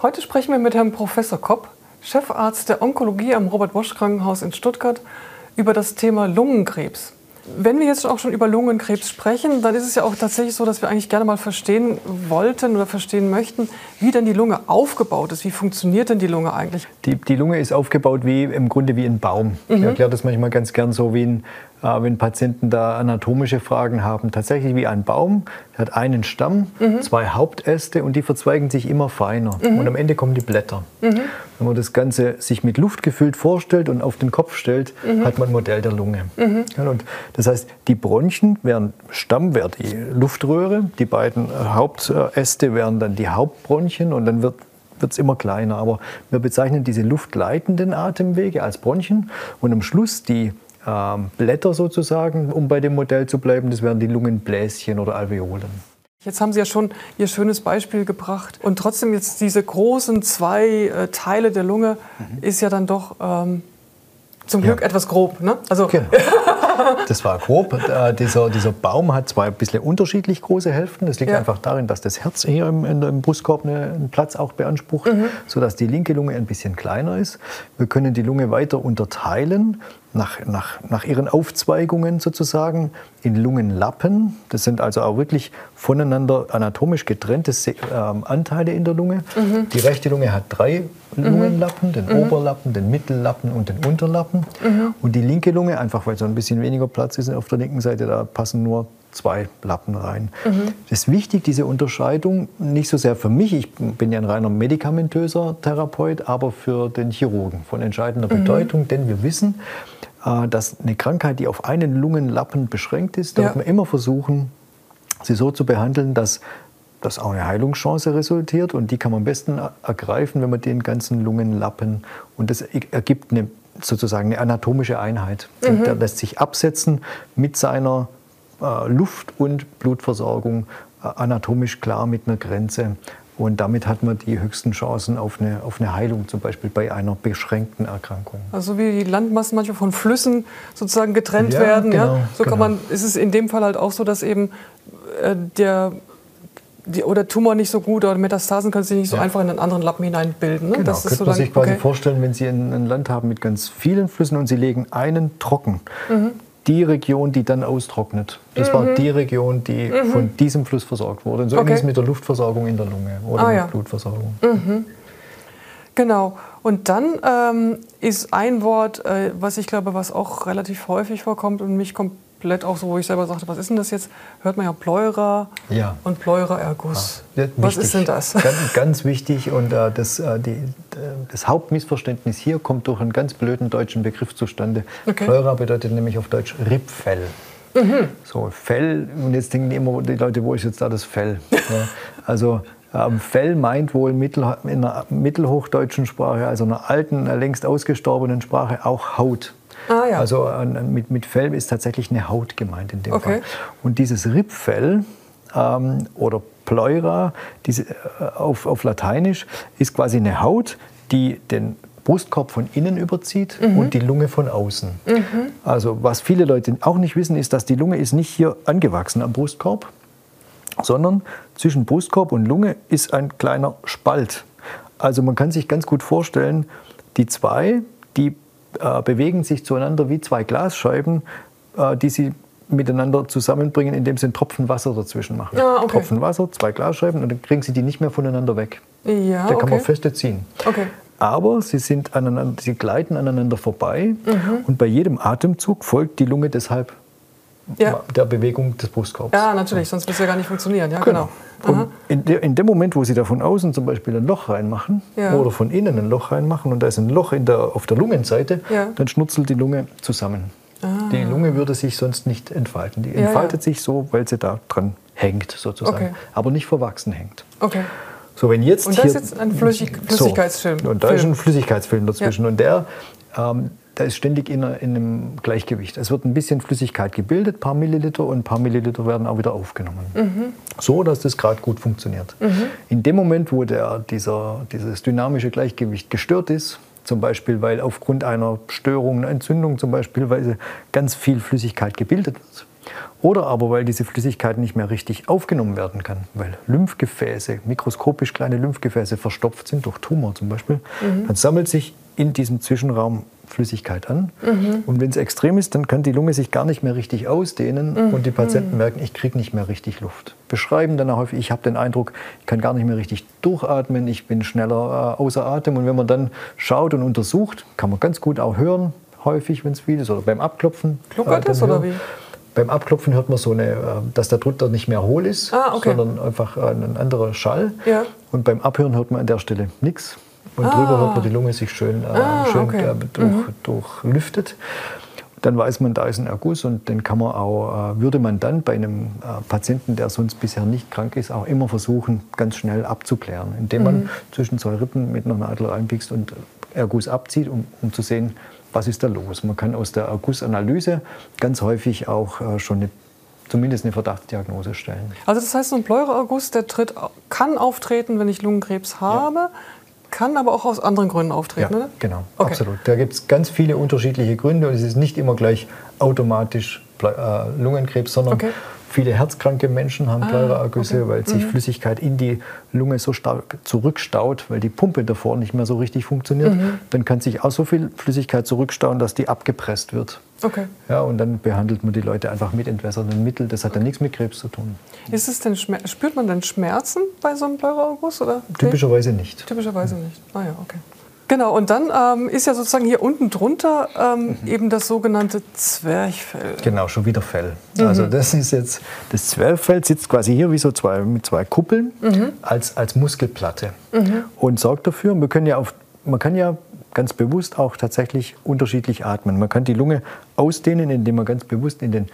Heute sprechen wir mit Herrn Professor Kopp, Chefarzt der Onkologie am Robert-Bosch-Krankenhaus in Stuttgart, über das Thema Lungenkrebs. Wenn wir jetzt auch schon über Lungenkrebs sprechen, dann ist es ja auch tatsächlich so, dass wir eigentlich gerne mal verstehen wollten oder verstehen möchten, wie denn die Lunge aufgebaut ist. Wie funktioniert denn die Lunge eigentlich? Die, die Lunge ist aufgebaut wie im Grunde wie ein Baum. Mhm. Ich erkläre das manchmal ganz gern so wie ein wenn Patienten da anatomische Fragen haben, tatsächlich wie ein Baum. Der hat einen Stamm, mhm. zwei Hauptäste und die verzweigen sich immer feiner. Mhm. Und am Ende kommen die Blätter. Mhm. Wenn man das Ganze sich mit Luft gefüllt vorstellt und auf den Kopf stellt, mhm. hat man ein Modell der Lunge. Mhm. und das heißt, die Bronchien wären Stamm, wäre die Luftröhre, die beiden Hauptäste wären dann die Hauptbronchien und dann wird wird es immer kleiner. Aber wir bezeichnen diese luftleitenden Atemwege als Bronchien und am Schluss die Blätter sozusagen, um bei dem Modell zu bleiben. Das wären die Lungenbläschen oder Alveolen. Jetzt haben Sie ja schon Ihr schönes Beispiel gebracht. Und trotzdem jetzt diese großen zwei äh, Teile der Lunge mhm. ist ja dann doch ähm, zum Glück ja. etwas grob. Ne? Also genau. Das war grob. Äh, dieser, dieser Baum hat zwei ein bisschen unterschiedlich große Hälften. Das liegt ja. einfach darin, dass das Herz hier im, im Brustkorb einen Platz auch beansprucht, mhm. sodass die linke Lunge ein bisschen kleiner ist. Wir können die Lunge weiter unterteilen nach, nach, nach ihren Aufzweigungen sozusagen in Lungenlappen. Das sind also auch wirklich voneinander anatomisch getrennte äh, Anteile in der Lunge. Mhm. Die rechte Lunge hat drei. Lungenlappen, den mhm. Oberlappen, den Mittellappen und den Unterlappen. Mhm. Und die linke Lunge, einfach weil so ein bisschen weniger Platz ist auf der linken Seite, da passen nur zwei Lappen rein. Mhm. Das ist wichtig, diese Unterscheidung, nicht so sehr für mich, ich bin ja ein reiner medikamentöser Therapeut, aber für den Chirurgen von entscheidender mhm. Bedeutung, denn wir wissen, äh, dass eine Krankheit, die auf einen Lungenlappen beschränkt ist, da ja. wird man immer versuchen, sie so zu behandeln, dass das auch eine Heilungschance resultiert und die kann man am besten ergreifen, wenn man den ganzen Lungenlappen und das ergibt eine, sozusagen eine anatomische Einheit. Mhm. Der lässt sich absetzen mit seiner äh, Luft- und Blutversorgung äh, anatomisch klar mit einer Grenze. Und damit hat man die höchsten Chancen auf eine, auf eine Heilung, zum Beispiel bei einer beschränkten Erkrankung. Also wie die Landmassen manchmal von Flüssen sozusagen getrennt ja, werden. Genau, ja? So genau. kann man, ist es in dem Fall halt auch so, dass eben äh, der die, oder Tumor nicht so gut oder Metastasen können sich nicht so ja. einfach in einen anderen Lappen hineinbilden. Ne? Genau, das könnte man sich quasi okay. vorstellen, wenn Sie ein, ein, Land haben mit ganz vielen Flüssen und Sie legen einen trocken. Mhm die Region, die dann austrocknet. Das mhm. war die Region, die mhm. von diesem Fluss versorgt wurde. Und so okay. ist es mit der Luftversorgung in der Lunge oder ah, mit ja. Blutversorgung. Mhm. Genau. Und dann ähm, ist ein Wort, äh, was ich glaube, was auch relativ häufig vorkommt und mich kommt komplett auch so, wo ich selber sagte, was ist denn das jetzt? Hört man ja Pleura ja. und Pleura-Erguss. Ja, was ist denn das? Ganz, ganz wichtig und äh, das, äh, die, das Hauptmissverständnis hier kommt durch einen ganz blöden deutschen Begriff zustande. Okay. Pleura bedeutet nämlich auf Deutsch Rippfell. Mhm. So, Fell, und jetzt denken immer die Leute, wo ist jetzt da das Fell? ja, also ähm, Fell meint wohl mittel, in einer mittelhochdeutschen Sprache, also einer alten, längst ausgestorbenen Sprache, auch Haut. Ah, ja. Also mit, mit Fell ist tatsächlich eine Haut gemeint in dem okay. Fall. Und dieses Rippfell ähm, oder Pleura diese, äh, auf, auf Lateinisch ist quasi eine Haut, die den Brustkorb von innen überzieht mhm. und die Lunge von außen. Mhm. Also was viele Leute auch nicht wissen, ist, dass die Lunge ist nicht hier angewachsen am Brustkorb, sondern zwischen Brustkorb und Lunge ist ein kleiner Spalt. Also man kann sich ganz gut vorstellen, die zwei, die äh, bewegen sich zueinander wie zwei Glasscheiben, äh, die sie miteinander zusammenbringen, indem sie einen Tropfen Wasser dazwischen machen. Ah, okay. Tropfen Wasser, zwei Glasscheiben und dann kriegen sie die nicht mehr voneinander weg. Ja, da kann okay. man feste ziehen. Okay. Aber sie, sind aneinander, sie gleiten aneinander vorbei mhm. und bei jedem Atemzug folgt die Lunge deshalb ja. der Bewegung des Brustkorbs. Ja, natürlich, sonst würde es ja gar nicht funktionieren. Ja, genau. genau. In, de, in, dem Moment, wo Sie da von außen zum Beispiel ein Loch reinmachen ja. oder von innen ein Loch reinmachen und da ist ein Loch in der, auf der Lungenseite, ja. dann schnutzelt die Lunge zusammen. Ah. Die Lunge würde sich sonst nicht entfalten. Die entfaltet sich so, weil sie da dran hängt sozusagen, okay. aber nicht verwachsen hängt. Okay. So, wenn jetzt und da ist jetzt ein Flüssig Flüssigkeitsfilm. So, und da Film. ist ein Flüssigkeitsfilm dazwischen. Und der ähm, da ist ständig in, in, einem Gleichgewicht. Es wird ein bisschen Flüssigkeit gebildet, ein paar Milliliter, und ein paar Milliliter werden auch wieder aufgenommen. Mhm. So, dass das gerade gut funktioniert. Mhm. In dem Moment, wo der, dieser, dieses dynamische Gleichgewicht gestört ist, zum Beispiel weil aufgrund einer Störung, einer Entzündung zum Beispiel, weil ganz viel Flüssigkeit gebildet wird, Oder aber weil diese Flüssigkeit nicht mehr richtig aufgenommen werden kann, weil Lymphgefäße, mikroskopisch kleine Lymphgefäße verstopft sind, durch Tumor zum Beispiel, mhm. dann sammelt sich in diesem Zwischenraum Flüssigkeit an. Mhm. Und wenn es extrem ist, dann kann die Lunge sich gar nicht mehr richtig ausdehnen mhm. und die Patienten mhm. merken, ich kriege nicht mehr richtig Luft. Beschreiben dann auch häufig, ich habe den Eindruck, ich kann gar nicht mehr richtig durchatmen, ich bin schneller äh, außer Atem. Und wenn man dann schaut und untersucht, kann man ganz gut auch hören, häufig, wenn es viel ist, oder beim Abklopfen. Kluckert äh, es oder wie? Beim Abklopfen hört man so eine, äh, dass der drunter nicht mehr hohl ist, ah, okay. sondern einfach ein anderer Schall. Ja. Und beim Abhören hört man an der Stelle nichts. Und ah. drüber hört man die Lunge sich schön, äh, ah, schön okay. äh, durch, mhm. durchlüftet. Dann weiß man, da ist ein Erguss und den kann man auch, äh, würde man dann bei einem Patienten, der sonst bisher nicht krank ist, auch immer versuchen, ganz schnell abzuklären, indem man mhm. zwischen zwei Rippen mit einer Nadel reinpickst und Erguss abzieht, um, um zu sehen, was ist da los. Man kann aus der Ergussanalyse ganz häufig auch schon eine zumindest eine Verdachtsdiagnose stellen. Also das heißt, so ein Pleuraerguss, der tritt, kann auftreten, wenn ich Lungenkrebs habe. Ja. Kann aber auch aus anderen Gründen auftreten, ja, oder? Genau, okay. absolut. Da gibt es ganz viele unterschiedliche Gründe und es ist nicht immer gleich automatisch äh, Lungenkrebs, sondern okay. Viele herzkranke Menschen haben ah, Pleuraergüsse, okay. weil sich mhm. Flüssigkeit in die Lunge so stark zurückstaut, weil die Pumpe davor nicht mehr so richtig funktioniert. Mhm. Dann kann sich auch so viel Flüssigkeit zurückstauen, dass die abgepresst wird. Okay. Ja, und dann behandelt man die Leute einfach mit entwässernden Mitteln. Das hat okay. dann nichts mit Krebs zu tun. Ist es denn spürt man denn Schmerzen bei so einem Pleuraerguss? Typischerweise nicht. Typischerweise nicht. Ah ja, okay. Genau, und dann ähm, ist ja sozusagen hier unten drunter ähm, mhm. eben das sogenannte Zwerchfell. Genau, schon wieder Fell. Mhm. Also das ist jetzt, das Zwerchfell sitzt quasi hier wie so zwei, mit zwei Kuppeln mhm. als, als Muskelplatte mhm. und sorgt dafür, wir können ja auf, man kann ja ganz bewusst auch tatsächlich unterschiedlich atmen. Man kann die Lunge ausdehnen, indem man ganz bewusst in den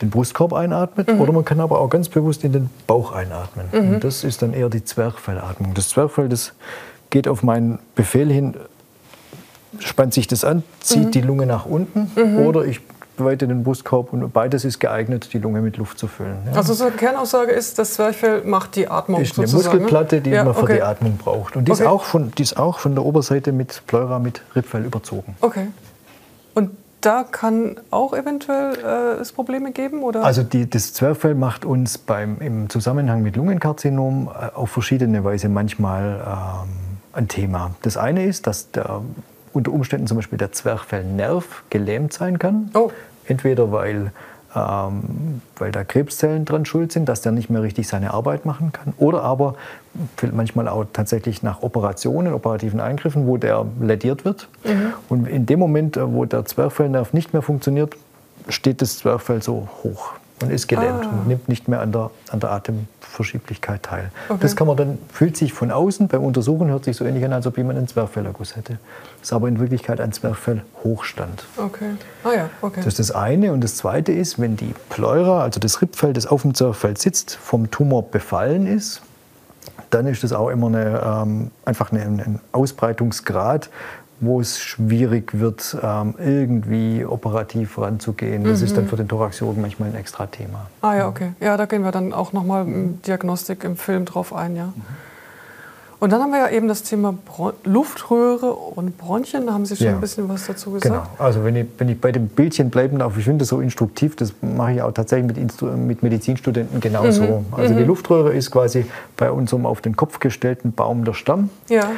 den Brustkorb einatmet mhm. oder man kann aber auch ganz bewusst in den Bauch einatmen. Mhm. Und das ist dann eher die Zwerchfellatmung. Das Zwerchfell, das geht auf meinen Befehl hin, spannt sich das an, zieht mhm. die Lunge nach unten mhm. oder ich weite den Brustkorb und beides ist geeignet, die Lunge mit Luft zu füllen. Ja. Also so eine Kernaussage ist, das Zwerchfell macht die Atmung Ist eine sozusagen, ne? Muskelplatte, die ja, man für die Atmung braucht. Und die, okay. ist auch von, die ist auch von der Oberseite mit Pleura, mit Rippfell überzogen. Okay. Und da kann auch eventuell äh, es Probleme geben? Oder? Also die, das Zwerchfell macht uns beim, im Zusammenhang mit Lungenkarzinom äh, auf verschiedene Weise manchmal ähm, ein Thema. Das eine ist, dass der, unter Umständen zum Beispiel der Zwerchfellnerv gelähmt sein kann. Oh. Entweder weil, ähm, weil da Krebszellen dran schuld sind, dass der nicht mehr richtig seine Arbeit machen kann. Oder aber manchmal auch tatsächlich nach Operationen, operativen Eingriffen, wo der lädiert wird. Mhm. Und in dem Moment, äh, wo der Zwerchfellnerv nicht mehr funktioniert, steht das Zwerchfell so hoch und ist gelähmt ah. und nimmt nicht mehr an der, an der Atemverschieblichkeit teil. Okay. Das kann man dann, fühlt sich von außen, beim Untersuchen hört sich so ähnlich an, als ob jemand einen Zwerchfellerguss hätte. Das ist aber in Wirklichkeit ein Zwerchfellhochstand. Okay. Ah ja, okay. Das ist das eine. Und das zweite ist, wenn die Pleura, also das Rippfell, das auf dem Zwerchfell sitzt, vom Tumor befallen ist, dann ist das auch immer eine, ähm, einfach eine, ein Ausbreitungsgrad, wo es schwierig wird, ähm, irgendwie operativ ranzugehen. Das mhm. ist dann mhm. für den Thoraxchirurgen manchmal ein extra Thema. Ah ja, okay. Ja, da gehen wir dann auch nochmal im Diagnostik im Film drauf ein, ja. Mhm. Und dann haben wir ja eben das Thema Bron Luftröhre und Bronchien. Da haben Sie schon ja. ein bisschen was dazu gesagt. Genau. Also wenn ich, wenn ich bei dem Bildchen bleiben darf, ich finde das so instruktiv, das mache ich auch tatsächlich mit, mit Medizinstudenten genauso. Mhm. Also mhm. die Luftröhre ist quasi bei unserem auf den Kopf gestellten Baum der Stamm. Ja.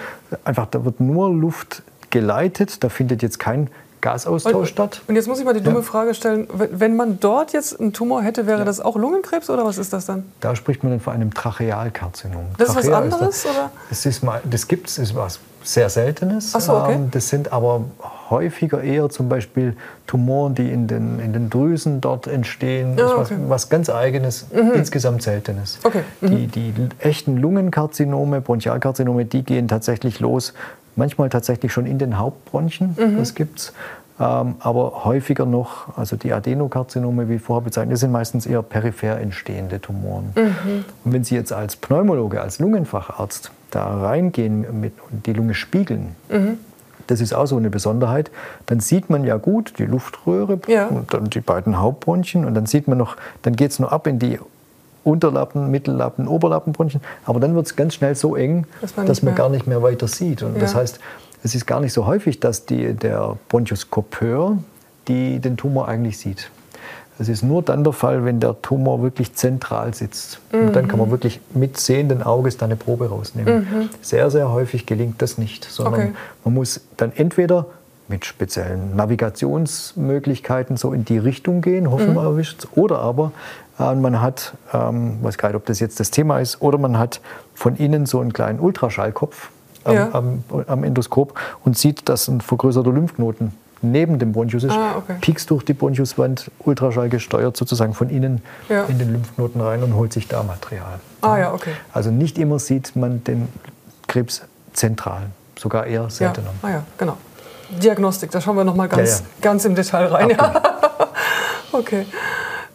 Einfach, da wird nur Luft geleitet. Da findet jetzt kein Gasaustausch und, statt. Und jetzt muss ich mal die dumme ja. Frage stellen, wenn man dort jetzt einen Tumor hätte, wäre ja. das auch Lungenkrebs oder was ist das dann? Da spricht man dann von einem Trachealkarzinom. Das Trachea ist was anderes? Ist da, oder? Das, ist mal, das gibt es, ist was sehr Seltenes. So, okay. Ähm, das sind aber häufiger eher zum Beispiel Tumoren, die in den, in den Drüsen dort entstehen. Ah, okay. was, was, ganz Eigenes, mhm. insgesamt Seltenes. Okay. Mhm. Die, die echten Lungenkarzinome, Bronchialkarzinome, die gehen tatsächlich los manchmal tatsächlich schon in den Hauptbronchien, mhm. das gibt es. Ähm, aber häufiger noch, also die Adenokarzinome, wie vorher bezeichnet, das sind meistens eher peripher entstehende Tumoren. Mhm. Und wenn Sie jetzt als Pneumologe, als Lungenfacharzt da reingehen mit, und die Lunge spiegeln, mhm. das ist auch so eine Besonderheit, dann sieht man ja gut die Luftröhre ja. und dann die beiden Hauptbronchien und dann sieht man noch, dann geht es nur ab in die Unterlappen, Mittellappen, Oberlappenbronchien. Aber dann wird es ganz schnell so eng, man dass man gar nicht mehr weiter sieht. Und ja. das heißt, es ist gar nicht so häufig, dass die, der Bronchoskopeur die den Tumor eigentlich sieht. Das ist nur dann der Fall, wenn der Tumor wirklich zentral sitzt. Mhm. Und dann kann man wirklich mit sehenden Auges da eine Probe rausnehmen. Mhm. Sehr, sehr häufig gelingt das nicht, sondern okay. man muss dann entweder mit speziellen Navigationsmöglichkeiten so in die Richtung gehen, hoffen mhm. man erwischt Oder aber äh, man hat, ähm, weiß gar nicht, ob das jetzt das Thema ist, oder man hat von innen so einen kleinen Ultraschallkopf am, ja. am, am Endoskop und sieht, dass ein vergrößerter Lymphknoten neben dem Bronchus ist, ah, okay. piekst durch die Bronchuswand, Ultraschall gesteuert sozusagen von innen ja. in den Lymphknoten rein und holt sich da Material. Ah, ja, okay. Also nicht immer sieht man den Krebs zentral, sogar eher seltener. Ja. Ah, ja, genau. Diagnostik, da schauen wir nochmal ganz, ja, ganz im Detail rein. Okay.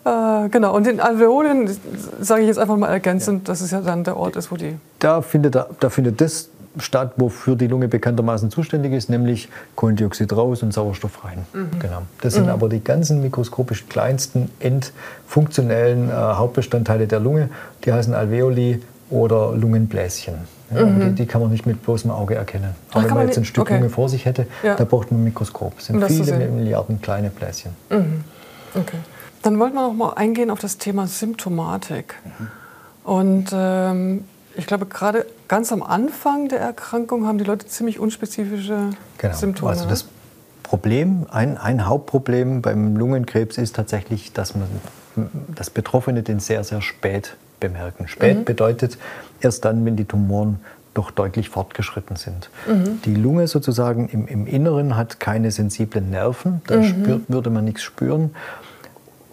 Äh, genau, und den Alveolen sage ich jetzt einfach mal ergänzend, dass es ja dann der Ort ist, wo die. Da findet, da findet das statt, wofür die Lunge bekanntermaßen zuständig ist, nämlich Kohlendioxid raus und Sauerstoff rein. Mhm. Genau. Das sind mhm. aber die ganzen mikroskopisch kleinsten endfunktionellen äh, Hauptbestandteile der Lunge. Die heißen Alveoli oder Lungenbläschen. Ja, mhm. die, die, kann man nicht mit bloßem Auge erkennen. Aber Ach, wenn man jetzt ein Stück okay. Lunge vor sich hätte, ja. da braucht man ein Mikroskop. Es sind viele Milliarden kleine Bläschen. Mhm. Okay. Dann wollten wir noch mal eingehen auf das Thema Symptomatik. Mhm. Und ähm, ich glaube, gerade ganz am Anfang der Erkrankung haben die Leute ziemlich unspezifische genau. Symptome. Also das Problem, ein, ein Hauptproblem beim Lungenkrebs ist tatsächlich, dass man das Betroffene den sehr, sehr spät bemerken. Spät mhm. bedeutet erst dann, wenn die Tumoren doch deutlich fortgeschritten sind. Mhm. Die Lunge sozusagen im, im, Inneren hat keine sensiblen Nerven, da mhm. spürt, würde man nichts spüren.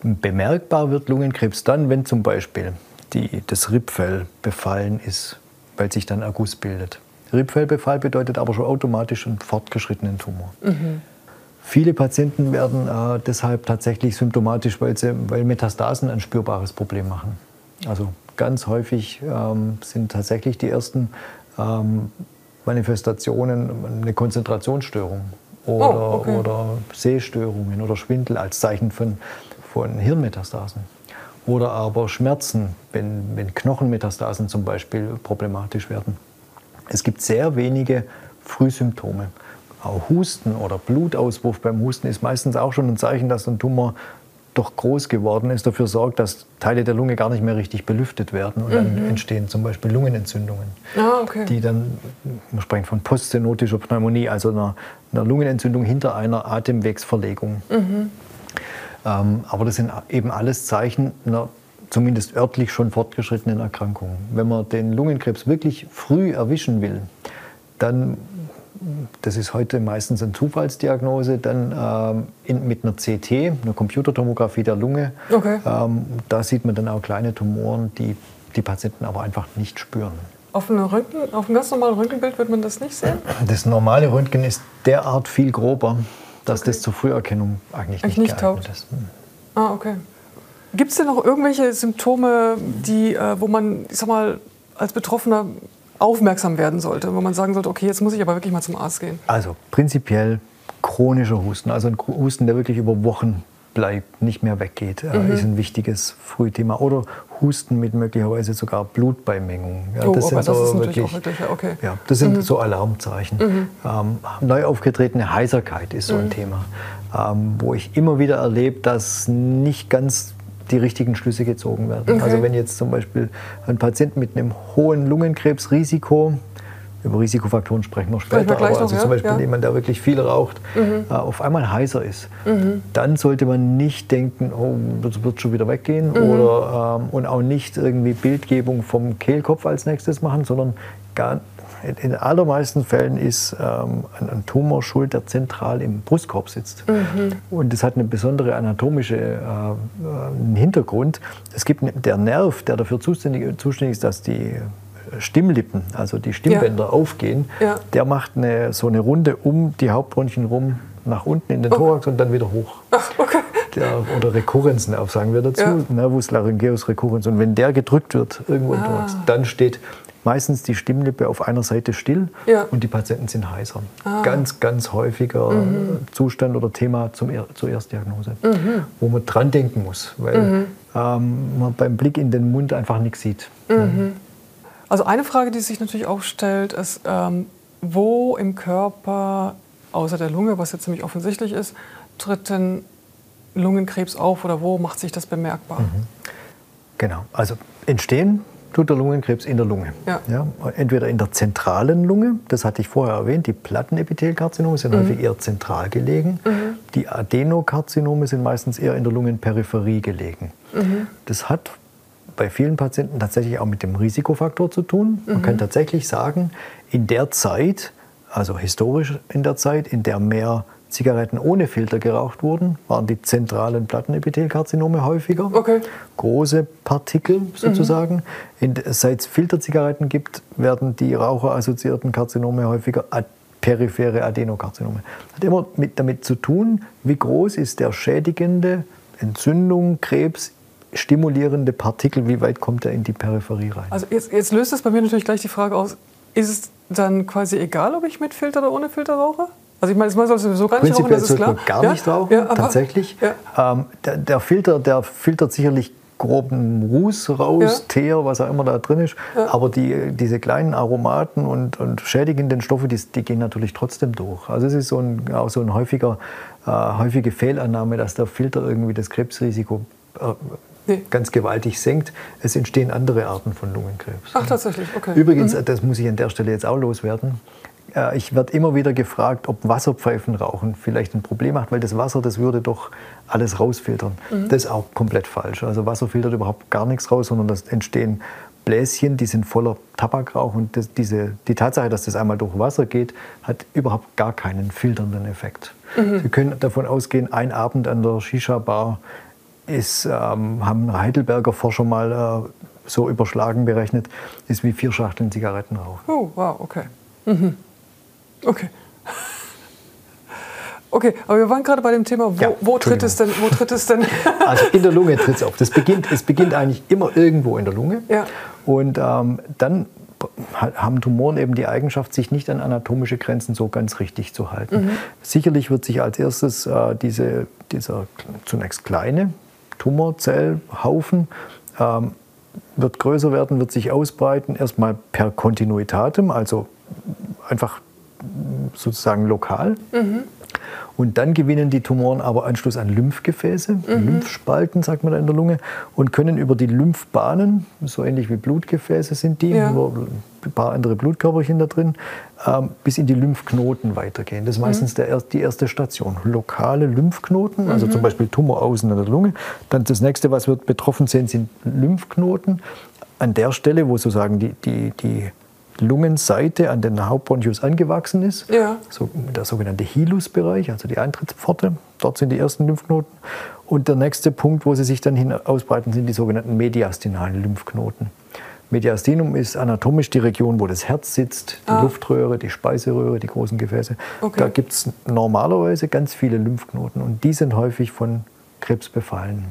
Bemerkbar wird Lungenkrebs dann, wenn zum Beispiel die, das Rippfell befallen ist, weil sich dann Erguss bildet. Rippfellbefall bedeutet aber schon automatisch einen fortgeschrittenen Tumor. Mhm. Viele Patienten werden äh, deshalb tatsächlich symptomatisch, weil, sie, weil Metastasen ein spürbares Problem machen. Also ganz häufig ähm, sind tatsächlich die ersten ähm, Manifestationen eine Konzentrationsstörung oder, oh, okay. oder Sehstörungen oder Schwindel als Zeichen von, von Hirnmetastasen. Oder aber Schmerzen, wenn, wenn Knochenmetastasen zum Beispiel problematisch werden. Es gibt sehr wenige Frühsymptome. Auch Husten oder Blutauswurf beim Husten ist meistens auch schon ein Zeichen, dass ein Tumor doch groß geworden ist, dafür sorgt, dass Teile der Lunge gar nicht mehr richtig belüftet werden. Und mhm. dann entstehen zum Beispiel Lungenentzündungen, ah, okay. die dann, man spricht von postzenotischer Pneumonie, also einer, einer Lungenentzündung hinter einer Atemwegsverlegung. Mhm. Ähm, aber das sind eben alles Zeichen einer zumindest örtlich schon fortgeschrittenen Erkrankung. Wenn man den Lungenkrebs wirklich früh erwischen will, dann das ist heute meistens eine Zufallsdiagnose, dann ähm, in, mit einer CT, einer Computertomographie der Lunge. Okay. Ähm, da sieht man dann auch kleine Tumoren, die die Patienten aber einfach nicht spüren. Auf, Röntgen, auf einem ganz normalen Röntgenbild wird man das nicht sehen? Das normale Röntgen ist derart viel grober, dass okay. das zur Früherkennung eigentlich nicht, nicht geeignet ist. Hm. Ah, okay. Gibt es denn noch irgendwelche Symptome, die, äh, wo man, ich sag mal, als Betroffener aufmerksam werden sollte, wo man sagen sollte, okay, jetzt muss ich aber wirklich mal zum Arzt gehen? Also prinzipiell chronischer Husten, also ein Husten, der wirklich über Wochen bleibt, nicht mehr weggeht, mhm. ist ein wichtiges Frühthema. Oder Husten mit möglicherweise sogar Blutbeimengung. Ja, oh, das sind so das wirklich, wirklich okay. ja, das sind mhm. so Alarmzeichen. Mhm. Ähm, neu aufgetretene Heiserkeit ist so ein mhm. Thema, ähm, wo ich immer wieder erlebe, dass nicht ganz die richtigen Schlüsse gezogen werden. Okay. Also wenn jetzt zum Beispiel ein Patient mit einem hohen Lungenkrebsrisiko, über Risikofaktoren sprechen wir später, aber also noch, zum Beispiel ja. jemand, der wirklich viel raucht, mhm. äh, auf einmal heißer ist, mhm. dann sollte man nicht denken, oh, das wird schon wieder weggehen mhm. oder, ähm, und auch nicht irgendwie Bildgebung vom Kehlkopf als nächstes machen, sondern gar, in den allermeisten Fällen ist ähm, ein, ein, Tumor schuld, der zentral im Brustkorb sitzt. Mhm. Und das hat eine besondere anatomische äh, äh, Hintergrund. Es gibt der Nerv, der dafür zuständig, zuständig ist, dass die Stimmlippen, also die Stimmbänder ja. aufgehen, ja. der macht eine, so eine Runde um die Hauptbronchien rum nach unten in den Thorax und dann wieder hoch. Ach, okay. Der, oder Rekurrenznerv sagen wir dazu, ja. Nervus laryngeus recurrens. Und wenn der gedrückt wird irgendwo ah. im Thorax, dann steht meistens die Stimmlippe auf einer Seite still ja. und die Patienten sind heiser. Ah. Ganz, ganz häufiger mhm. Zustand oder Thema zum, zur Erstdiagnose, mhm. wo man dran denken muss, weil mhm. ähm, man beim Blick in den Mund einfach nichts sieht. Mhm. Also eine Frage, die sich natürlich auch stellt, ist, ähm, wo im Körper, außer der Lunge, was jetzt ziemlich offensichtlich ist, tritt denn Lungenkrebs auf oder wo macht sich das bemerkbar? Mhm. Genau, also entstehen tut der Lungenkrebs in der Lunge. Ja. Ja, entweder in der zentralen Lunge, das hatte ich vorher erwähnt, die Plattenepithelkarzinome sind mhm. häufig eher zentral gelegen. Mhm. Die Adenokarzinome sind meistens eher in der Lungenperipherie gelegen. Mhm. Das hat bei vielen Patienten tatsächlich auch mit dem Risikofaktor zu tun. Man kann mhm. tatsächlich sagen, in der Zeit, also historisch in der Zeit, in der mehr Zigaretten ohne Filter geraucht wurden, waren die zentralen Plattenepithelkarzinome häufiger. Okay. Große Partikel sozusagen. Mhm. Seit es Filterzigaretten gibt, werden die raucherassoziierten Karzinome häufiger periphere Adenokarzinome. Hat immer mit, damit zu tun, wie groß ist der schädigende Entzündung, Krebs stimulierende Partikel, wie weit kommt er in die Peripherie rein? Also jetzt, jetzt löst das bei mir natürlich gleich die Frage aus, ist es dann quasi egal, ob ich mit Filter oder ohne Filter rauche? Also ich meine, man soll sowieso gar nicht rauchen, das ist klar. gar nicht ja? rauchen, ja, tatsächlich. Ja. Ähm, der, der, Filter, der filtert sicherlich groben Ruß raus. Teer, was auch immer da drin ist. Aber die, diese kleinen Aromaten und, und schädigenden Stoffe, die, die, gehen natürlich trotzdem durch. Also es ist so ein, auch so eine häufiger, äh, häufige Fehlannahme, dass der Filter irgendwie das Krebsrisiko äh, nee. ganz gewaltig senkt. Es entstehen andere Arten von Lungenkrebs. Ach, tatsächlich, okay. Übrigens, mhm. das muss ich an der Stelle jetzt auch loswerden. Äh, ich werde immer wieder gefragt, ob Wasserpfeifen rauchen vielleicht ein Problem macht, weil das Wasser, das würde doch alles rausfiltern. Mhm. Das ist auch komplett falsch. Also Wasser filtert überhaupt gar nichts raus, sondern das entstehen Bläschen, die sind voller Tabakrauch und das, diese, die Tatsache, dass das einmal durch Wasser geht, hat überhaupt gar keinen filternden Effekt. Mhm. Sie können davon ausgehen, ein Abend an der Shisha-Bar ist, ähm, haben Heidelberger Forscher mal äh, so überschlagen berechnet, ist wie vier Schachteln Zigaretten rauchen. Oh, wow, okay. Mhm. Okay. Okay, aber wir waren gerade bei dem Thema, wo, ja, wo tritt, es denn, wo tritt es denn? Also in der Lunge tritt es auf. Das beginnt, es beginnt eigentlich immer irgendwo in der Lunge. Ja. Und ähm, dann haben Tumoren eben die Eigenschaft, sich nicht an anatomische Grenzen so ganz richtig zu halten. Mhm. Sicherlich wird sich als erstes äh, diese, dieser zunächst kleine Tumorzellhaufen ähm, wird größer werden, wird sich ausbreiten, erstmal per Kontinuitatem, also einfach sozusagen lokal. Mhm. Und dann gewinnen die Tumoren aber Anschluss an Lymphgefäße, mhm. Lymphspalten, sagt man da in der Lunge, und können über die Lymphbahnen, so ähnlich wie Blutgefäße sind die, ja. nur ein paar andere Blutkörperchen da drin, ähm, bis in die Lymphknoten weitergehen. Das ist mhm. meistens der, die erste Station. Lokale Lymphknoten, also mhm. zum Beispiel Tumor außen in der Lunge. Dann das nächste, was wir betroffen sehen, sind Lymphknoten. An der Stelle, wo sozusagen die, die, die Lungenseite an den Hauptbronchus angewachsen ist. Ja. So, der sogenannte Hilus-Bereich, also die Eintrittspforte. Dort sind die ersten Lymphknoten. Und der nächste Punkt, wo sie sich dann hin ausbreiten, sind die sogenannten mediastinalen Lymphknoten. Mediastinum ist anatomisch die Region, wo das Herz sitzt, die ah. Luftröhre, die Speiseröhre, die großen Gefäße. Okay. Da gibt es normalerweise ganz viele Lymphknoten und die sind häufig von Krebs befallen.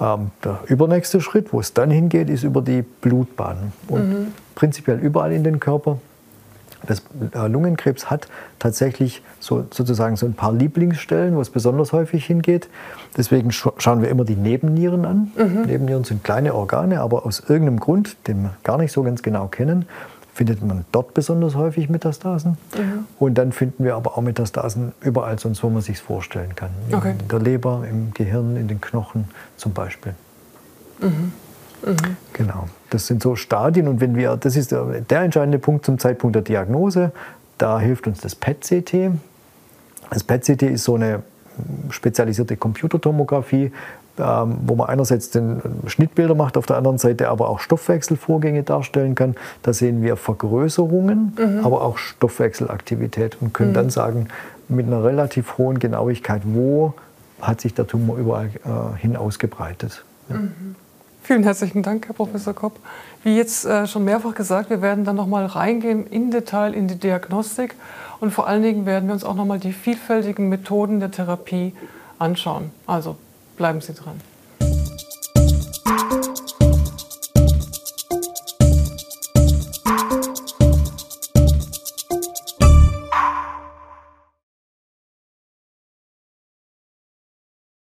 Ähm, der übernächste Schritt, wo es dann hingeht, ist über die Blutbahn. Und mhm. prinzipiell überall in den Körper. Das äh, Lungenkrebs hat tatsächlich so, sozusagen so ein paar Lieblingsstellen, wo es besonders häufig hingeht. Deswegen schauen wir immer die Nebennieren an. Mhm. Nebennieren sind kleine Organe, aber aus irgendeinem Grund, den wir gar nicht so ganz genau kennen, findet man dort besonders häufig Metastasen. Mhm. Und dann finden wir aber auch Metastasen überall sonst, wo man sich vorstellen kann. Okay. In der Leber, im Gehirn, in den Knochen zum Beispiel. Mhm. Mhm. Genau. Das sind so Stadien und wenn wir, das ist der, der entscheidende Punkt zum Zeitpunkt der Diagnose, da hilft uns das PET-CT. Das PET-CT ist so eine spezialisierte Computertomographie, wo man einerseits den Schnittbilder macht, auf der anderen Seite aber auch Stoffwechselvorgänge darstellen kann. Da sehen wir Vergrößerungen, mhm. aber auch Stoffwechselaktivität und können mhm. dann sagen, mit einer relativ hohen Genauigkeit, wo hat sich der Tumor überall äh, hin ausgebreitet. Ja. Mhm. Vielen herzlichen Dank, Herr Professor Kopp. Wie jetzt äh, schon mehrfach gesagt, wir werden dann noch mal reingehen in Detail in die Diagnostik und vor allen Dingen werden wir uns auch noch mal die vielfältigen Methoden der Therapie anschauen. Also Bleiben Sie dran.